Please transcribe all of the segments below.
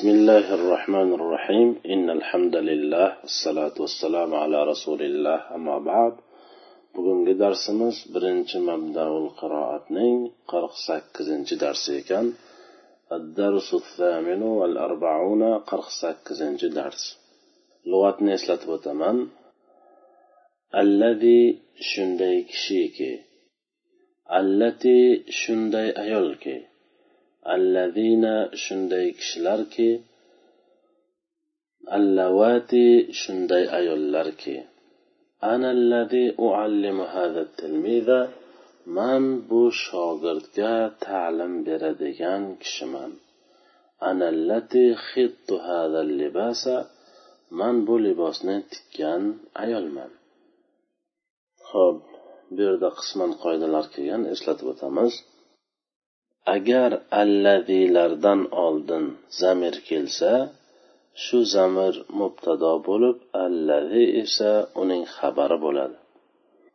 بسم الله الرحمن الرحيم إن الحمد لله والصلاة والسلام على رسول الله أما بعد bugungi darsimiz birinchi mabdaul qiroatning qirq sakkizinchi darsi ekan الدرس الثامن والأربعون قرق ساكزنج درس لغتني اسلت وتمن الذي شندي كشيكي التي شندي أيولكي allazina shunday kishilarki allavati shunday ayollarki anallazi uallimu hada tilmiza man bu shogirdga ta'lim beradigan kishiman. Anallati xittu hada libasa man bu libosni tikkan ayolman. Ho'p bu yerda qisman qoidalar kelgan eslatib o'tamiz. Agar allazilardan oldin zamir kelsa shu zamir mubtado bo'lib allazi esa uning xabari bo'ladi.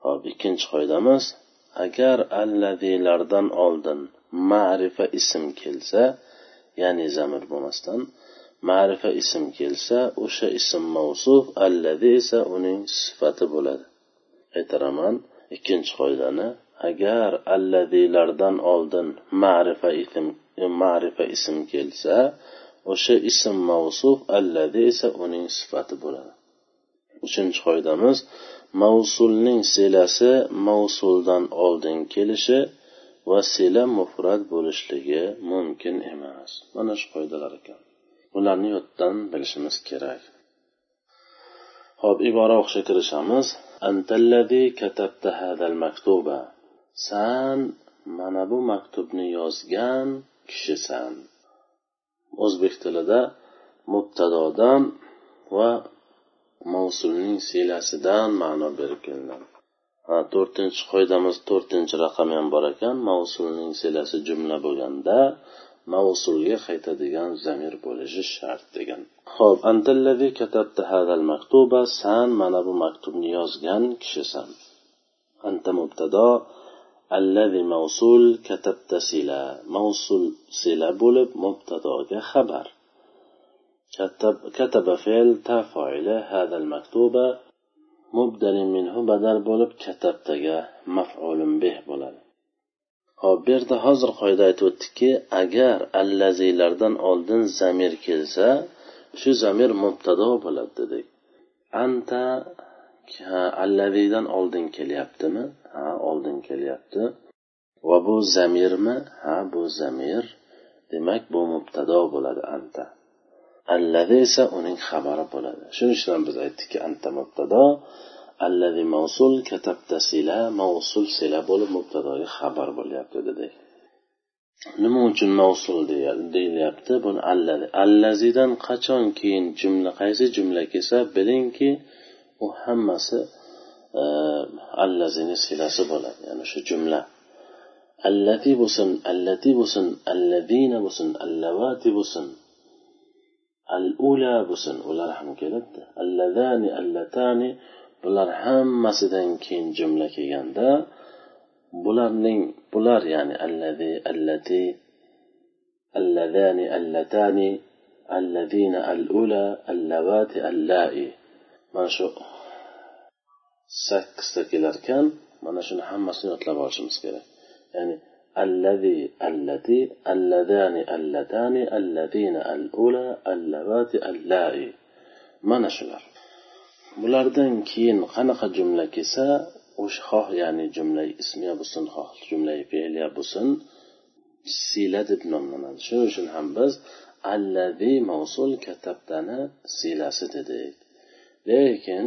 Hop ikkinchi qoidamiz. Agar allazilardan oldin ma'rifa ism kelsa ya'ni zamir bo'lmasdan ma'rifa ism kelsa o'sha ism mavsuf allazi esa uning sifati bo'ladi. Aytaraman ikkinchi qoidani agar alladilardan oldin ma'rifa ism ma'rifa ism kelsa o'sha ism mavsuf alladi esa uning sifati bo'ladi. Uchinchi qoidamiz mavsulning silasi mavsuldan oldin kelishi va sila mufrat bo'lishligi mumkin emas. Mana shu qoidalar ekan. Bularni yoddan bilishimiz kerak. Ho'p ibora o'qishga kirishamiz. Antallazi katabta hadal maktuba. San mana bu maktubni yozgan kishisan. O'zbek tilida mubtadodan va mavsulning siylasidan ma'no berib kelinadi ha to'rtinchi qoidamiz to'rtinchi raqam ham bor ekan. Mavsulning siylasi jumla bo'lganda mavsulga qaytadigan zamir bo'lishi shart degan. Ho'p antallazi katabta hadal maktuba. San mana bu maktubni yozgan kishisan. Anta mubtado allazi mavsul katabta sila mavsul sila bo'lib mubtadoga xabar كتب, كتب فعل تا فاعله هذا المكتوب مبدل منه بدل bo'lib katabtaga maf'ulun bih bo'ladi hop bu yerda hozir qoida aytib o'tdikki agar allazilardan oldin zamir kelsa shu zamir mubtado bo'ladi dedik anta allazidan oldin kelyaptimi ha oldin kelyapti. Va bu zamirmi? Ha bu zamir. Demak bu mubtado bo'ladi anta. Allazi esa uning xabari bo'ladi. Shuning uchun ham biz aytdikki anta mubtado. Allazi mavsul katabta sila mavsul sila bo'lib mubtadoga xabar bo'lyapti dedik. Nima uchun mavsul deyilyapti? Buni allazi allazidan qachon keyin jumla qaysi jumla kelsa bilingki u hammasi allazini silasi bo'ladi ya'ni shu jumla allati bo'lsin allati bo'lsin allazina bo'lsin allavati bo'lsin al ula bo'lsin ular ham kelibdi allazani allatani bular hammasidan keyin jumla kelganda bularning bular ya'ni allazi allati allazani allatani allazina al ula allavati allai mana shu sakkizta kelarkan mana shuni hammasini yodlab olishimiz kerak. Ya'ni allazi allati alladani allatani allazina alula allavati allai. Mana shular. Bulardan keyin qanaqa jumla kelsa o'sha xoh ya'ni jumla ismiya bo'lsin xoh jumla fe'liya bo'lsin siyla deb nomlanadi. Shuning uchun ham biz allazi mavsul katabdani siylasi dedik. Lekin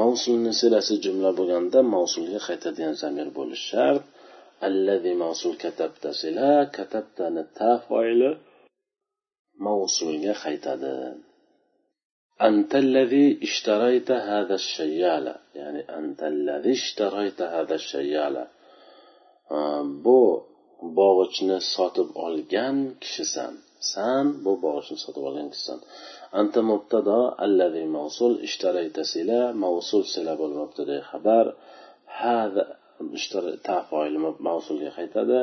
mavsulni siylasi jumla bo'lganda mavsulga qaytadigan zamir bo'lishi shart الذي موصول كتبت سلا كتبت تا فاعل موصول خيتد أنت الذي اشتريت هذا الشيالة يعني أنت الذي اشتريت هذا الشيالة bu bog'ichni sotib olgan kishisan san bu bog'ichni sotib olgan kishisan anta mubtado allazi mavsul ishtarayta sila mavsul sila bo'lib mubtada xabar hada تفاعل موصول qaytadi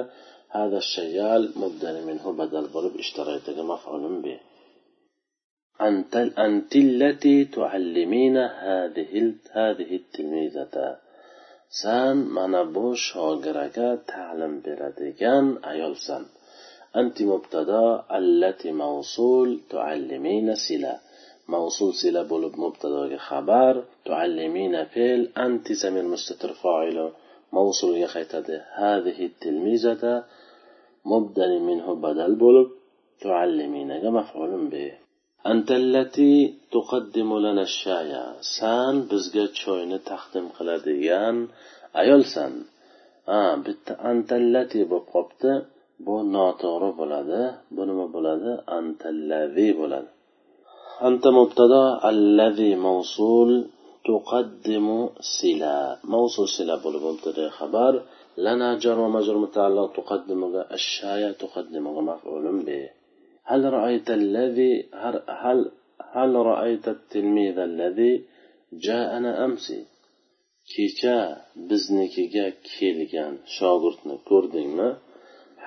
هذا الشيال مبدل منه بدل bo'lib اشتريتga مفعول به أنت أنت التي تعلمين هذه هذه التلميذة san mana bu shogiraga ta'lim beradigan ayolsan. Anti mubtado allati mavsul tuallimina sila. Mavsul sila bo'lib mubtadoga xabar tuallimina fe'l anti zamir mustatir foili mavsulga qaytadi. Hadihi tilmizata mubdani minhu badal bo'lib tualliminaga maf'ulun bih antallati tuqaddimu lana shaya. San bizga choyni taqdim qiladigan ayolsan ha bitta antallati bo'lib qolibdi. Bu noto'g'ri bo'ladi. Bu nima bo'ladi? Antallavi bo'ladi. Anta mubtado allazi mavsul tuqaddimu sila. Mavsul sila bo'lib mubtada xabar lana jar va majrur mutaalliq tuqaddimuga ashshaya tuqaddimuga maf'ulun bih هل رأيت الذي هل هل رأيت التلميذ الذي جاءنا أمس kecha biznikiga kelgan shogirdni ko'rdingmi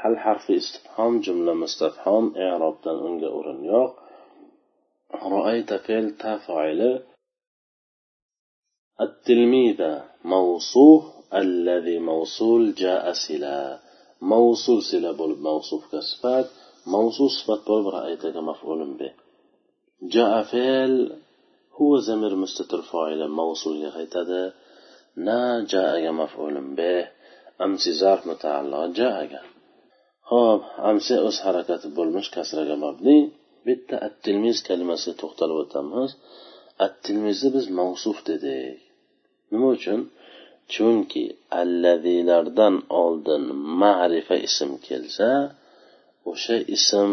hal harfi istifhom jumla mustafhom i'robdan unga o'rin yo'q رأيت فعل تفاعل التلميذ موصوف الذي موصول جاء سلا موصول سلا بولب موصوف كصفات موصول صفات بولب رأيتك مفعول به جاء فعل هو زمير مستتر فاعل موصول يغيتده نا جاء مفعول به أمسي ظرف متعلق جاء ho'p amsi o'z harakati bo'lmish kasraga mabni bitta at tilmiz kalimasiga to'xtalib o'tamiz at tilmizni biz mavsuf dedik nima uchun chunki allazilardan oldin ma'rifa ism kelsa o'sha ism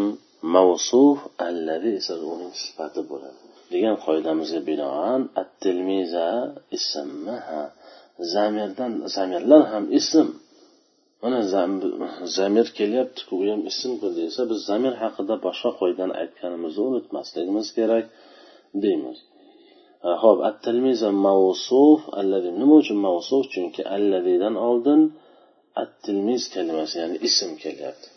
mavsuf allazi esa uning sifati bo'ladi. Degan qoidamizga binoan at tilmiza ismmi zamirdan zamirlar ham ism. Mana zamir kelyaptiku u ham ismku desa biz zamir haqida boshqa qoidani aytganimizni unutmasligimiz kerak deymiz. Ho'p at tilmiza mavsuf allazi nima uchun mavsuf? Chunki allazidan oldin at tilmiz kalimasi ya'ni ism kelyapti.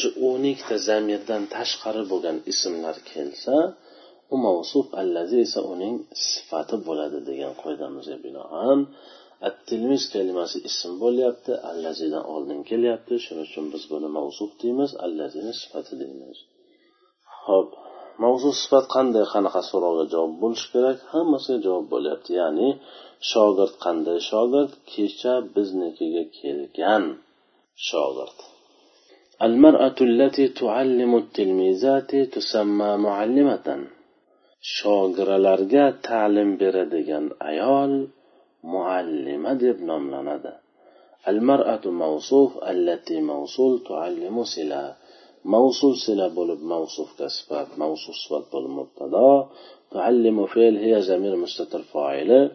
Shu o'n ikkita zamirdan tashqari bo'lgan ismlar kelsa u mavsuf allazi esa uning sifati bo'ladi degan qoidamizga binoan attilmiz kalimasi ism bo'lyapti allazidan oldin kelyapti. Shuning uchun biz buni mavsuf deymiz allazini sifati deymiz. Ho'p mavzu sifat qanday? Qanaqa so'rovga javob bo'lishi kerak? Hammasiga javob bo'lyapti. Ya'ni shogird qanday shogird? Kecha biznikiga kelgan shogird. المرأة التي تعلم التلميذات تسمى معلمة. shogiralarga ta'lim beradigan ayol muallima deb nomlanadi المرأة موصوف التي موصول تعلم سلا. موصول سلا بولب موصوف كصفات موصوف صفات بولب مبتدا. تعلم فعل هي زمير مستتر فاعله.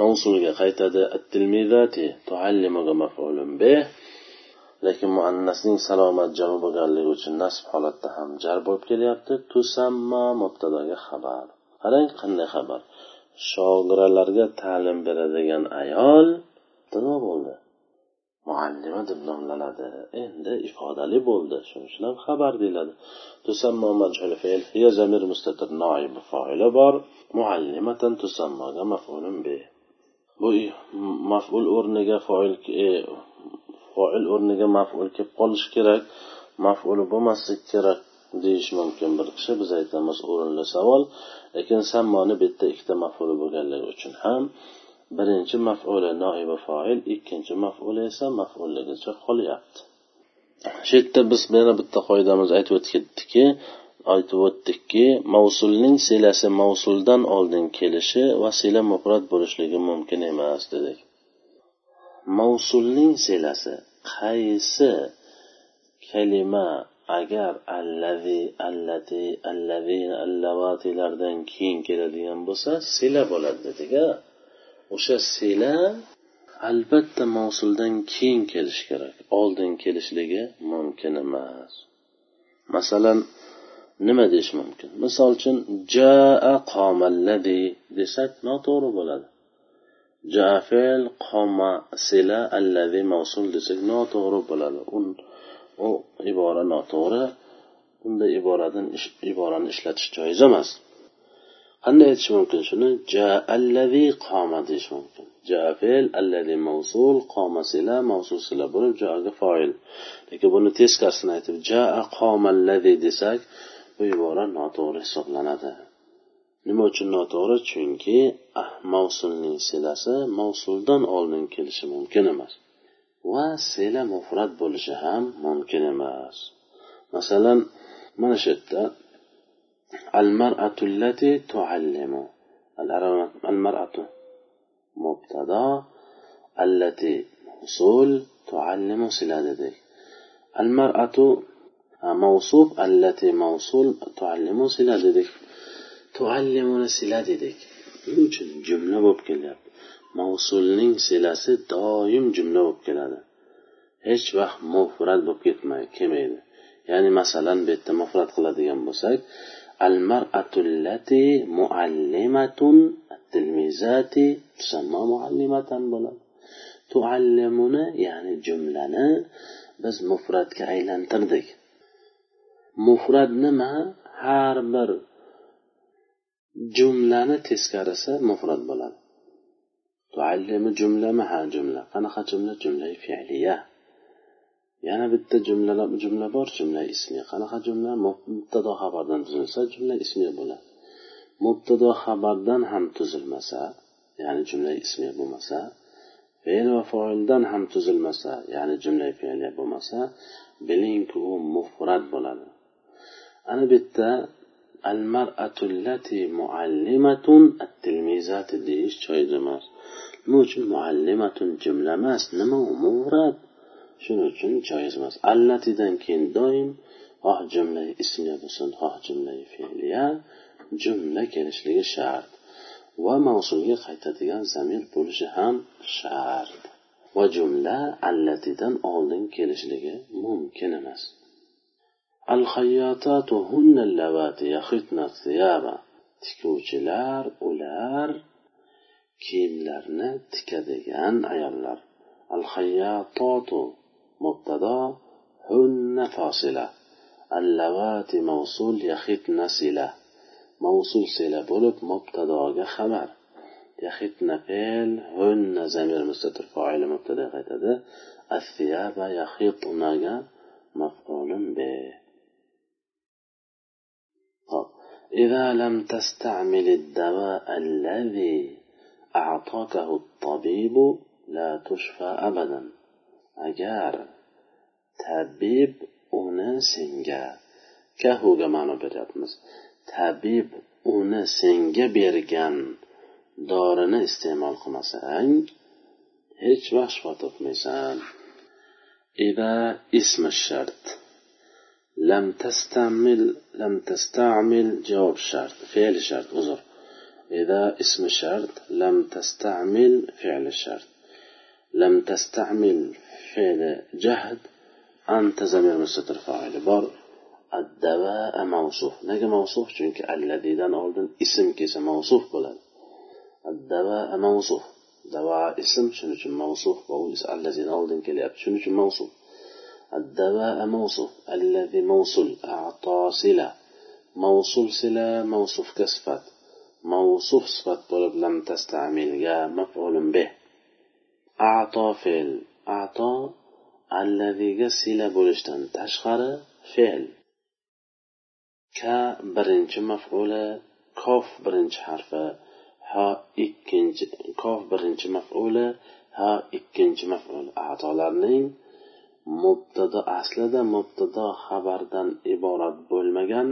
mavsumiga qaytadi. Attilmizati tuallimuga mafulun bi lekin muannasning salomat javob bo'lganligi uchun nasb holatda ham jar bo'lib kelyapti. Tusamma mubtadoga xabar. Qarang qanday xabar? Shogiralarga ta'lim beradigan ayol nima bo'ldi. Muallima deb nomlanadi. Endi ifodali bo'ldi. Shuning uchun ham xabar deyiladi. Tusammo majhul fe'l hiya zamir mustatir noibi foili bor. Muallimatan tusammoga maf'ulun bi bu maf'ul o'rniga foil e, foil o'rniga maf'ul kelib qolishi kerak. Maf'uli bo'lmasligi kerak deyish mumkin. Bir kishi biz aytamiz o'rinli savol. Lekin sammoni bu yerda ikkita maf'uli bo'lganligi uchun ham birinchi maf'uli noibi foil ikkinchi maf'uli esa maf'ulligicha qolyapti. Shu yerda biz yana bitta qoidamiz aytib o'tib ketdikki aytib o'tdikki mavsulning silasi mavsuldan oldin kelishi va sila mufrat bo'lishligi mumkin emas dedik. Mavsulning silasi qaysi kalima agar allazi allati allavi allavatilardan keyin keladigan bo'lsa sila bo'ladi dedik a o'sha sila albatta mavsuldan keyin kelishi kerak oldin kelishligi mumkin emas. Masalan nima deyish mumkin? Misol uchun jaa qomallazi desak noto'g'ri bo'ladi. Jaa fe'l qoma sila allazi mavsul desak noto'g'ri bo'ladi. U ibora noto'g'ri. Bunday iboradan iborani ishlatish joiz emas. Qanday aytish mumkin shuni? Ja allazi qoma deyish mumkin. Ja fe'l allazi mavsul qoma sila mavsul sila bo'lib joga foil. Lekin buni teskarisini aytib jaa qomallazi desak bu ibora noto'g'ri hisoblanadi. Nima uchun noto'g'ri? Chunki ah, mavsulning silasi mavsuldan oldin kelishi mumkin emas. Va sela mufrat bo'lishi ham mumkin emas. Masalan mana shu yerda al mar'atu allati tuallimu al mar'atu mubtado allati husul tuallimu sila dedik. Al mar'atu mavsuf allati mavsul tuallimu sila dedik tuallimuni sila dedik nima uchun jumla bo'lib kelyapti mavsulning silasi doim jumla bo'lib keladi hech vaqt mufrat bo'lib ketmay kelmaydi ya'ni masalan bu yerda mufrat qiladigan bo'lsak al mar'atullati muallimatun tilmizati tusamma muallimatan bo'ladi tuallimuni ya'ni jumlani biz mufratga aylantirdik mufrat nima? Har bir jumlani teskarisi mufrat bo'ladi. Tuallimi jumlami ha jumla. Qanaqa jumla? Jumla fe'liya yana bitta jumla jumla bor jumla ismiy. Qanaqa jumla? Mubtado xabardan tuzilsa jumla ismiy bo'ladi. Mubtado xabardan ham tuzilmasa ya'ni jumla ismiy bo'lmasa fe'l va foildan ham tuzilmasa ya'ni jumla fe'liya bo'lmasa bilingki u mufrat bo'ladi. Ana bu yerda al mar'atullati muallimatun at tilmizati deyish joiz emas. Nima uchun muallimatun jumla emas? Nima u murad shuning uchun joiz emas. Allatidan keyin doim xoh jumla ismiya bo'lsin xoh jumla fe'liya jumla kelishligi shart. Va mavsumga qaytadigan zamir bo'lishi ham shart. Va jumla allatidan oldin kelishligi mumkin emas. الخياطات هن اللواتي يخيطن الثياب tikuvchilar ular kiyimlarni tikadigan ayollar al hayyatotu mubtado hunna fasila allavati mavsul yaxitna sila mavsul sila bo'lib mubtadoga xabar yaxitna fe'l hunna zamir mustatir foili mubtada qaytadi الثياب يخيطنga مفعول به إذا لم تستعمل الدواء الذي أعطاكه الطبيب لا تشفى أبدا. أجار. تبيب أونه كهو جمعنا بريطمس تبيب أونه بيرجان. دارنا استعمال خمسة أنج. هيتش وحش فاتف إذا اسم الشرط. لم تستعمل لم تستعمل جواب الشرط فعل الشرط أزر إذا اسم الشرط لم تستعمل فعل الشرط لم تستعمل فعل جهد أنت زمير مستتر فاعل. بار الدواء موصوف. نجا موصوف؟ چونك الذي دان أولدن اسم كيس موصوف بلد الدواء موصوف. دواء اسم شنو موصوف وهو الذي دان أولدن كلياب شنو موصوف. الدواء موصوف الذي موصول أعطى صلة موصول صلة موصوف كصفات موصوف صفات بلد لم تستعمل مفعول به أعطى فعل أعطى الذي sila bo'lishdan tashqari fe'l ka birinchi maf'uli kof birinchi harfi ha ikkinchi kof birinchi maf'uli ha ikkinchi maf'ul atolarning mubtado aslida mubtado xabardan iborat bo'lmagan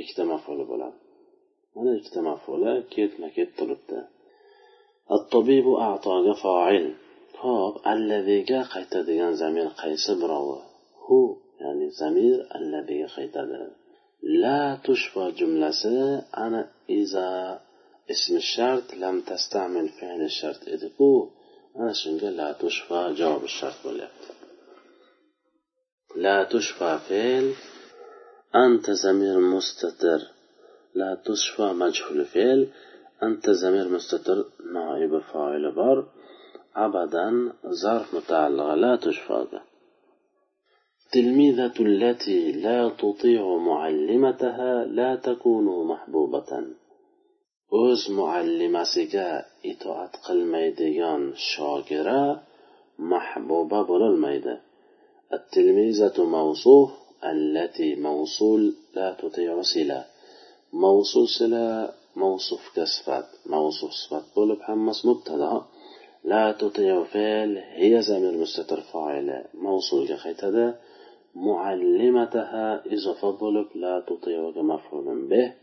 ikkita maf'uli bo'ladi mana ikkita maf'uli ketma ket turibdi الطبيب أعطاga فاعل hop allaziga qaytadigan zamir qaysi birovi hu ya'ni zamir allaziga qaytadi la tushfa jumlasi ana iza ismi shart lam tastamil fe'li shart ediku ana shunga la tushfa javobi shart bo'lyapti لا تشفى فعل. أنت زمير مستتر. لا تشفى مجهول فعل أنت زمير مستتر نائب فاعل بار. أبدا ظرف متعلقة لا تشفى تلميذة التي لا تطيع معلمتها لا تكون محبوبة. o'z muallimasiga itoat شاقرة محبوبة بل الميدان التلميذة موصوف التي موصول لا تطيع صلة موصول صلة موصوف كصفات موصوف صفات بولب حمص مبتدأ. لا تطيع فعل هي زمير مستتر فاعل موصول كخيتدا معلمتها إضافة بولب لا تطيع مفعول به.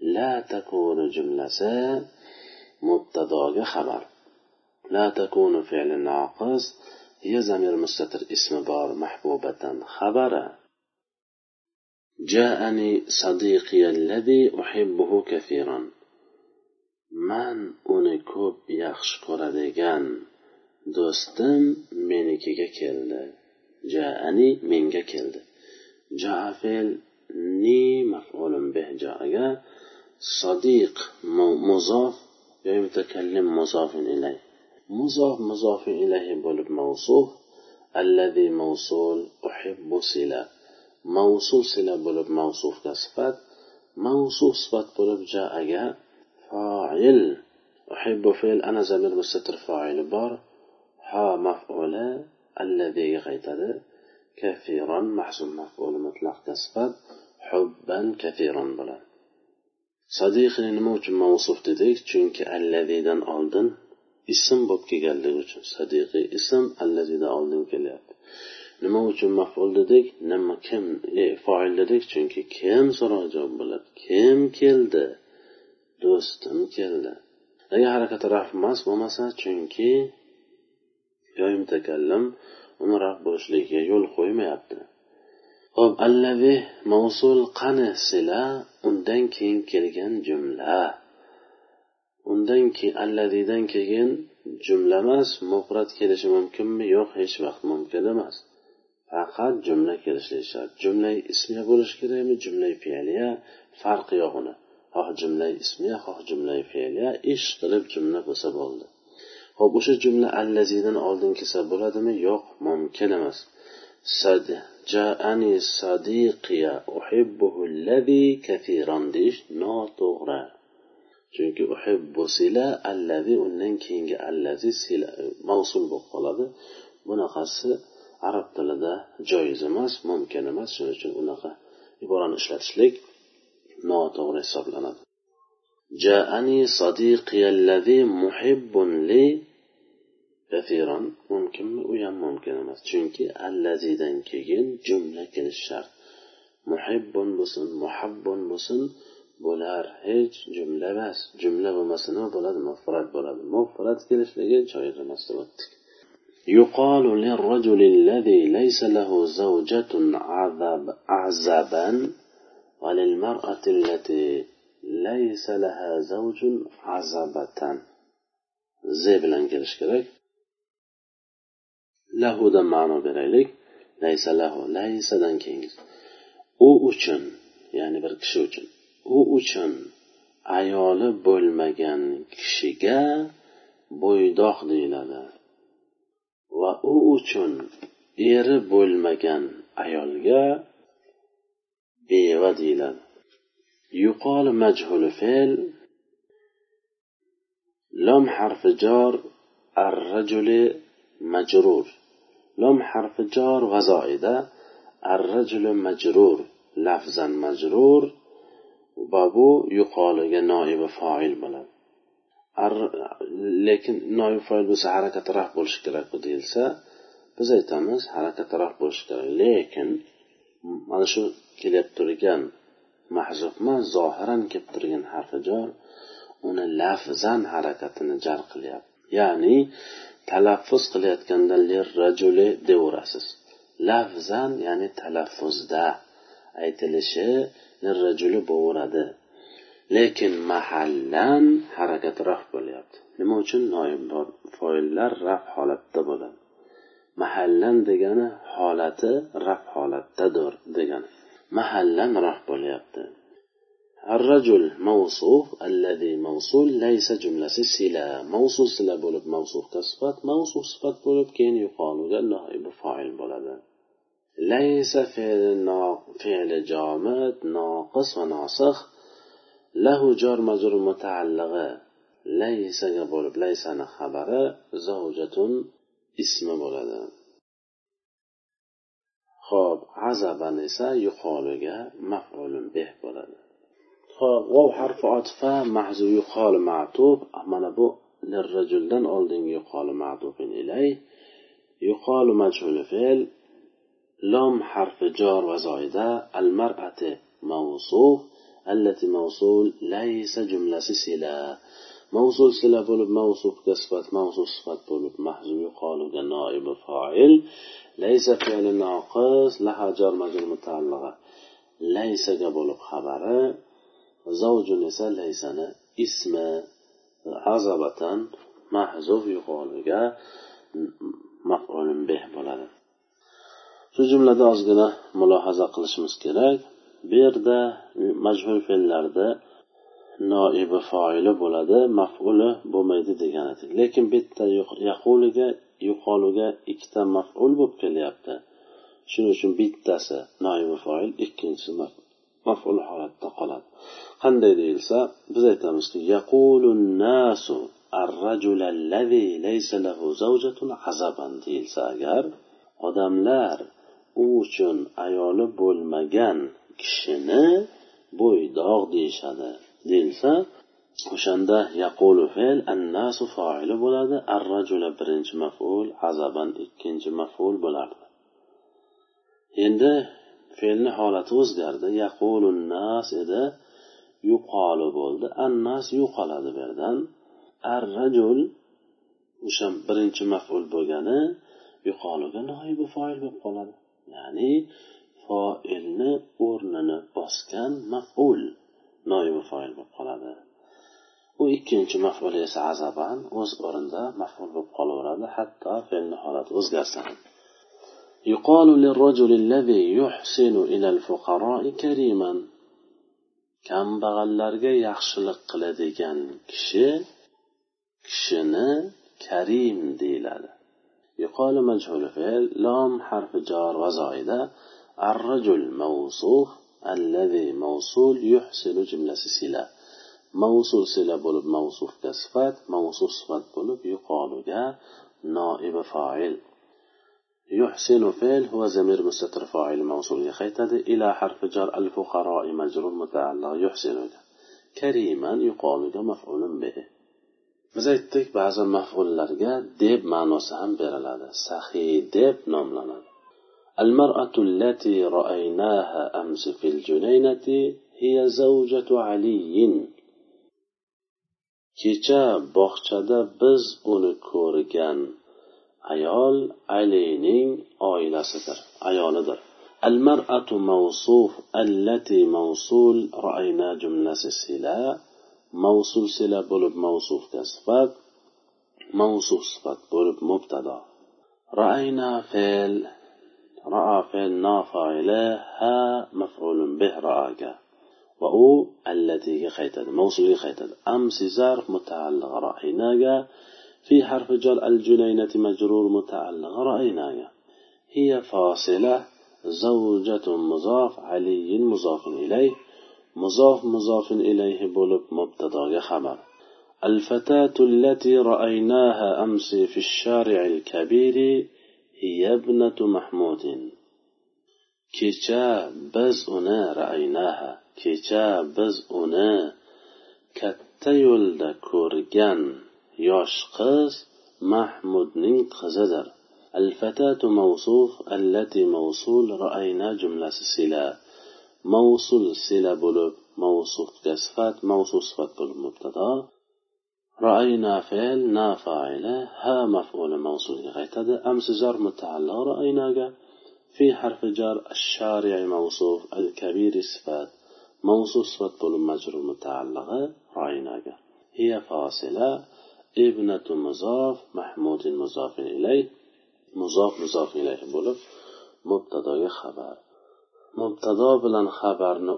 لا تكون جملة مبتدأ خبر لا تكون فعل ناقص. هي زمير مستتر اسم بار محبوبة خبرا جاءني صديقي الذي أحبه كثيرا من uni ko'p yaxshi ko'radigan do'stim menikiga keldi jaani menga keldi jaa fe'l ni maf'ulun bih jaaga صديق مضاف يا متكلم مضاف muzof muzofi ilayhi bo'lib mavsuf allazi mavsul uhibbu sila. Mavsul sila bo'lib mavsufga sifat. Mavsuf sifat bo'lib jaaga foil. Uhibbu fe'l ana zamir mustatir foili bor. Ha maf'uli allaziga qaytadi. Kafiran mahzun maf'uli mutlaqga sifat. Hubban kafiron bo'ladi. Sadiqni nima uchun mavsuf dedik? Chunki allazidan oldin ism bo'lib kelganligi uchun sadiqiy ism allazidan oldin kelyapti. Nima uchun maful dedik? Nima kim? E, foil dedik chunki kim so'roq javob bo'ladi? Kim keldi? Do'stim keldi. Agar harakati raf emas bo'lmasa chunki yoy mutakallim uni raf bo'lishligiga yo'l qo'ymayapti. Hop allavi mavsul qani sila? Undan keyin kelgan jumla. undan keyin allazidan keyin jumla emas mufrat kelishi mumkinmi? Yo'q hech vaqt mumkin emas. Faqat jumla kelishligi shart. Jumla ismiya bo'lishi kerakmi? Jumla fe'liya farqi yo'q uni. Xoh jumla ismiya xoh jumla fe'liya ish qilib jumla bo'lsa bo'ldi. Ho'p o'sha jumla allazidan oldin kelsa bo'ladimi? Yo'q mumkin emas. Sad jaani sadiqiya uhibbuhu allazi kathiran deyish noto'g'ri. chunki uhibbu sila allazi undan keyingi allazi sila mavsul bo'lib qoladi bunaqasi arab tilida joiz emas mumkin emas shuning uchun unaqa iborani ishlatishlik noto'g'ri hisoblanadi جاءني صديقي الذي محب لي كثيرا mumkinmi u ham mumkin emas chunki allazidan keyin jumla kelishi shart muhibbun bo'lsin muhabbun bo'lsin bular hech jumla emas jumla bo'lmasa nima bo'ladi mufrat bo'ladi mufrat kelishligi joiz emas deb o'tdik يقال للرجل الذي ليس له زوجة عذاب عذابا وللمرأة التي ليس لها زوج عذابة زي bilan kelish kerak lahudan ma'no beraylik laysa lahu laysadan keyingi u uchun ya'ni bir kishi uchun u uchun ayoli bo'lmagan kishiga bo'ydoq deyiladi va u uchun eri bo'lmagan ayolga beva deyiladi يقال مجهول فعل لم حرف جار الرجل مجرور لم حرف جار وزائدة الرجل مجرور لفظا مجرور va bu yuqoriga noibi foil bo'ladi. Lekin noib foil bo'lsa harakat raf bo'lishi kerakku deyilsa biz aytamiz harakat raf bo'lishi kerak. Lekin mana shu kelib turgan mahzubma zohiran kelib turgan harfi jor uni lafzan harakatini jar qilyapti. Ya'ni talaffuz qilayotganda lirrajuli deyaverasiz lafzan ya'ni talaffuzda aytilishi lirrajuli bo'laveradi lekin mahallan harakat raf bo'lyapti nima uchun noib foillar raf holatda bo'ladi mahallan degani holati raf holatdadir degani mahallan raf bo'lyapti الرجل موصوف الذي موصول ليس جملة سلا موصول سلا بولب موصوف كصفات موصوف صفات بولب كين يقال نائب فاعل بولد laysa fe'li jomid noqis va nosih lahu jor majrur mutaallig'i laysaga bo'lib laysani xabari zavjatun ismi bo'ladi ho'p azaban esa yuqoliga mafulun beh bo'ladi ho'p vov harfi otfa mahzu yuqol matub mana bu lirrajuldan oldingi yuqol matubin ilay yuqol majhul fe'l لام حرف جار وزايدة المرأة موصوف التي موصول ليس جملة سلا موصول سلا بولب موصوف كصفت موصوف صفت بولب محزوم يقال نائب فاعل ليس فعل ناقص لها جار مجرور متعلقة ليس بولب خبر زوج نساء ليسنا اسم عزبة محذوف يقال مفعول به bo'ladi shu jumlada ozgina mulohaza qilishimiz kerak bu yerda majhul fe'llarda noibi foili bo'ladi mafuli bo'lmaydi degan edik lekin bitta yaquliga yuqoluga ikkita maful bo'lib kelyapti shuning uchun bittasi noibi foil ikkinchisi maful holatda qoladi qanday deyilsa biz aytamizki yaqulu nasu الرجل الذي ليس له زوجة عزبا deyilsa agar odamlar u uchun ayoli bo'lmagan kishini bo'ydoq deyishadi. Deyilsa o'shanda yaqulu fe'l annasu foili bo'ladi arrajula birinchi maful azaban ikkinchi maful bo'lardi. Endi fe'lni holati o'zgardi. Yaqulu nas edi yuqoli bo'ldi. Annas yo'qoladi bu yerdan. Arrajul o'sha birinchi maful bo'lgani yuqoliga noibi foil bo'lib qoladi. ya'ni foilni o'rnini bosgan maful noibi foil bo'lib qoladi u ikkinchi maful esa azaban o'z o'rnida maful bo'lib qolaveradi hatto fe'lni holati o'zgarsa ham يقال للرجل الذي يحسن إلى الفقراء كريما kambag'allarga yaxshilik qiladigan kishi kishini karim deyiladi يقال مجهول فعل لام حرف جار وزائدة. الرجل موصوف الذي موصول يحسن جملة سلة موصول سلة بولب موصوف كصفات موصوف صفات بولب يقال نائب فاعل. يحسن فعل هو زمير مستتر فاعل موصول يخيتد إلى حرف جار. الفقراء مجرور متعلق يحسن كريما يقال مفعول به. biz aytdik ba'zi mafullarga deb ma'nosi ham beriladi sahiy deb nomlanadi المرأة التي رأيناها أمس في الجنينة هي زوجة علي kecha bog'chada biz uni ko'rgan ayol alining oilasidir ayolidir المرأة موصوف التي موصول رأينا جملة سلا موصول سلا بولب موصوف كصفات موصوف صفات بولب مبتدا. رأينا فعل رأى فعل نافع ها مفعول به رأك. وأو التي هي خيتد موصول خيتد. أم سيزار متعلق رأيناك في حرف جر الجنينة مجرور متعلق رأيناك. هي فاصلة زوجة مضاف علي مضاف إليه. مضاف مضاف إليه بولب مبتدا خبر الفتاة التي رأيناها أمس في الشارع الكبير هي ابنة محمود kecha biz uni raynaha kecha biz uni katta yo'lda ko'rgan yosh qiz mahmudning qizidir الفتاة موصوف التي موصول رأينا جملة سلا موصول سلا بلوب موصوف كصفات موصوف صفات بلوب مبتدا رأينا فعل نا فاعلة ها مفعول موصول غيتد أمس جر متعلق رأيناك في حرف جر الشارع موصوف الكبير صفات موصوف صفات بلوب مجرور متعلقة رأيناك هي فاصلة ابنة مضاف محمود مضاف إليه muzof muzof ilayhi bo'lib mubtadoga xabar Mubtado bilan xabarni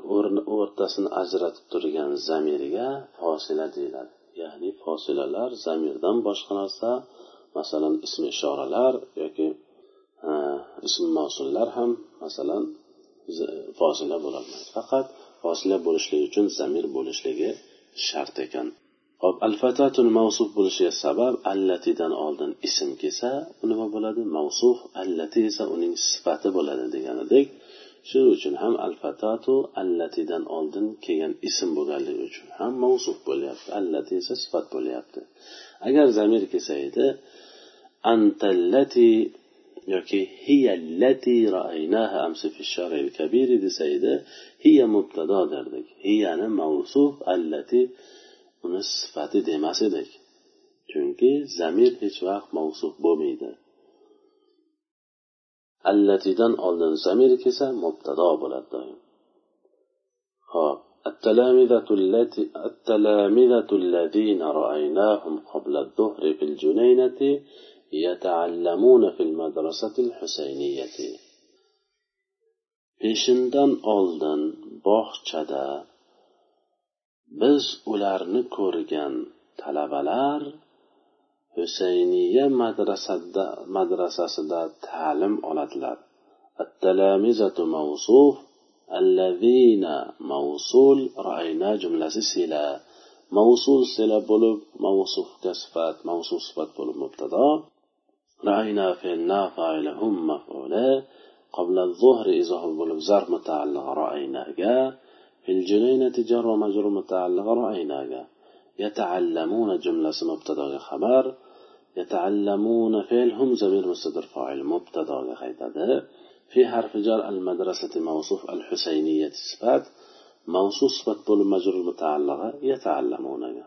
o'rtasini ajratib turgan zamirga fosila deyiladi. Ya'ni fosilalar zamirdan boshqa narsa masalan ism ishoralar yoki e, ism mavsullar ham masalan fosila bo'lolmaydi. Faqat fosila bo'lishligi uchun zamir bo'lishligi shart ekan. Hop al fatatul mavsuf bo'lishiga sabab allatidan oldin ism kelsa u nima bo'ladi? Mavsuf allati esa uning sifati bo'ladi deganidek shuning uchun ham al fatatu allatidan oldin kelgan ism bo'lganligi uchun ham mavsuf bo'lyapti. Allati esa sifat bo'lyapti. Agar zamir kelsa edi antallati yoki hiyallati ra'aynaha amsi fi sharil kabir desa edi hiya mubtado derdik. Hiyani mavsuf allati uni sifati demas edik. Chunki zamir hech vaqt mavsuf bo'lmaydi. allatidan oldin zamir kelsa mubtado bo'ladi doim hop التلامذة التي التلامذة الذين رأيناهم قبل الظهر في الجنينة يتعلمون في المدرسة الحسينية peshindan oldin bog'chada biz ularni ko'rgan talabalar husayniya madrasada madrasasida ta'lim oladilar. التلامذة موصوف الذين موصول رأينا جملة سلا موصول سلا بولب موصوف كصفات موصوف صفات بولب مبتدا رأينا في النافع هم مفعولا قبل الظهر إذا بولب زر متعلق رأينا في الجنينة جر ومجرور متعلق رأينا يتعلمون جملة مبتدا خبر يتعلمون فعل هم زمير مستدر فاعل مبتدا غيتده في حرف جر المدرسة موصوف الحسينية صفات موصوف صفات بول مجرور متعلقة يتعلمون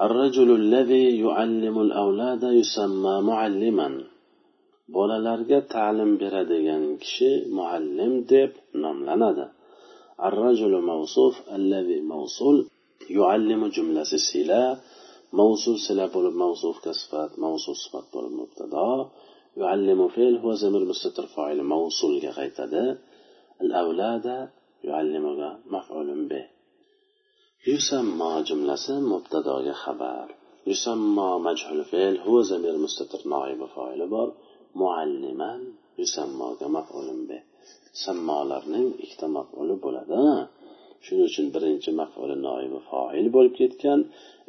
الرجل الذي يعلم الأولاد يسمى معلما bolalarga ta'lim beradigan kishi muallim deb nomlanadi الرجل موصوف الذي موصول يعلم جملة موصول sila bo'lib mavzufga sifat mavzu sifat bo'lib mubtado. Yuallimu fe'l huwa zamir mustatir fa'il mavsulga qaytadi. Al avlada yuallimuga maf'ulun bih yusammo jumlasi mubtadoga xabar. Yusammo majhul fe'l huwa zamir mustatir noibi fa'ili bor. Mualliman yusammoga maf'ulun bih sammolarning ikkita maf'uli shuning uchun birinchi mafuli noibi foil bo'lib ketgan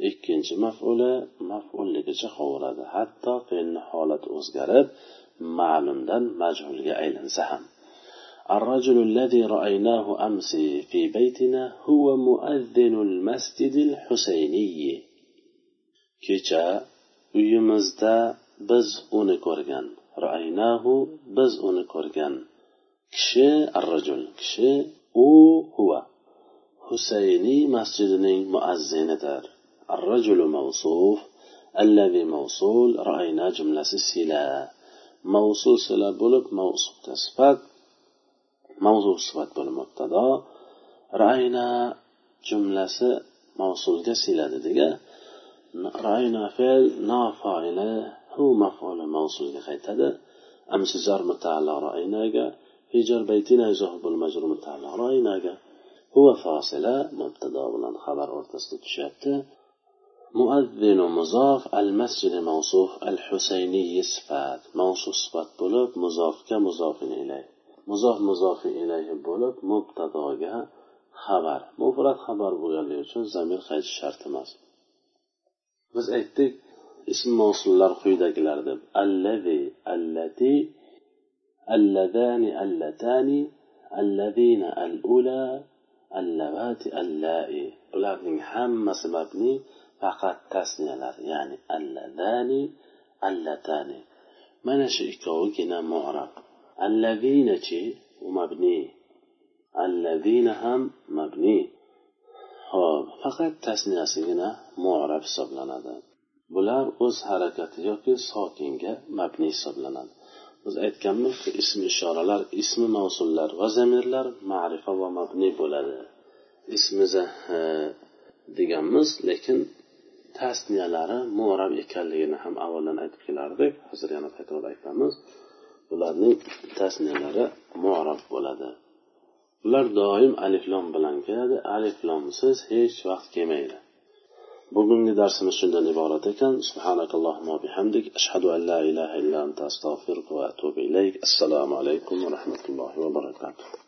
ikkinchi mafuli mafulligicha qovuradi hatto fe'lni holati o'zgarib ma'lumdan majhulga aylansa ham الرجل الذي رأيناه أمس في بيتنا هو مؤذن المسجد الحسيني kecha uyimizda biz uni ko'rgan رأيناه biz uni ko'rgan kishi arrajul kishi u huva husayniy masjidining muazzinidir الرجل موصوف الذي موصول رأينا جملة سلا موصول سلا بولب موصوف كصفات موصوف صفات بولب مبتدا رأينا جملة موصول كسلا ديجا رأينا فعل نا فاعل هو مفعول موصول كخيتدا أمس جار متعلق رأينا في جر بيتنا يزهب المجرور متعلق رأينا هو فاصلة مبتدا بلان خبر أرتست تشابته مؤذن مضاف المسجد موصوف الحسيني صفات موصوف صفات بولب مضاف كمضاف إليه مضاف مضاف إليه بولب مبتدا xabar mufrat xabar bo'lganligi uchun zamir qaytish shart emas biz aytdik ism mavsullar quyidagilar deb allazi allati alladani allatani alladina al ula allavati allai. Ularning hammasi mabni faqat tasniyalar ya'ni alladani allatani. Mana shu ikkovigina mu'rab. Alladinachi u mabni. Alladina ham mabni. Hop faqat tasniyasigina mu'rab hisoblanadi. Bular o'z harakati yoki sokinga mabni hisoblanadi. Biz aytganmizki ism ishoralar ismi mavsullar va zamirlar ma'rifa va mabni bo'ladi. Ismi deganmiz lekin tasniyalari mu'rab ekanligini ham avvaldan aytib kelardik. Hozir yana takror aytamiz. Bularning tasniyalari mu'rab bo'ladi. Ular doim aliflom bilan keladi. Aliflomsiz hech vaqt kelmaydi. Bugungi darsimiz shundan iborat ekan. Subhanakallohumma bihamdik. Ashhadu an la ilaha illa anta astag'firuka va atubu ilayk. Assalomu alaykum va rahmatullohi va barakatuh.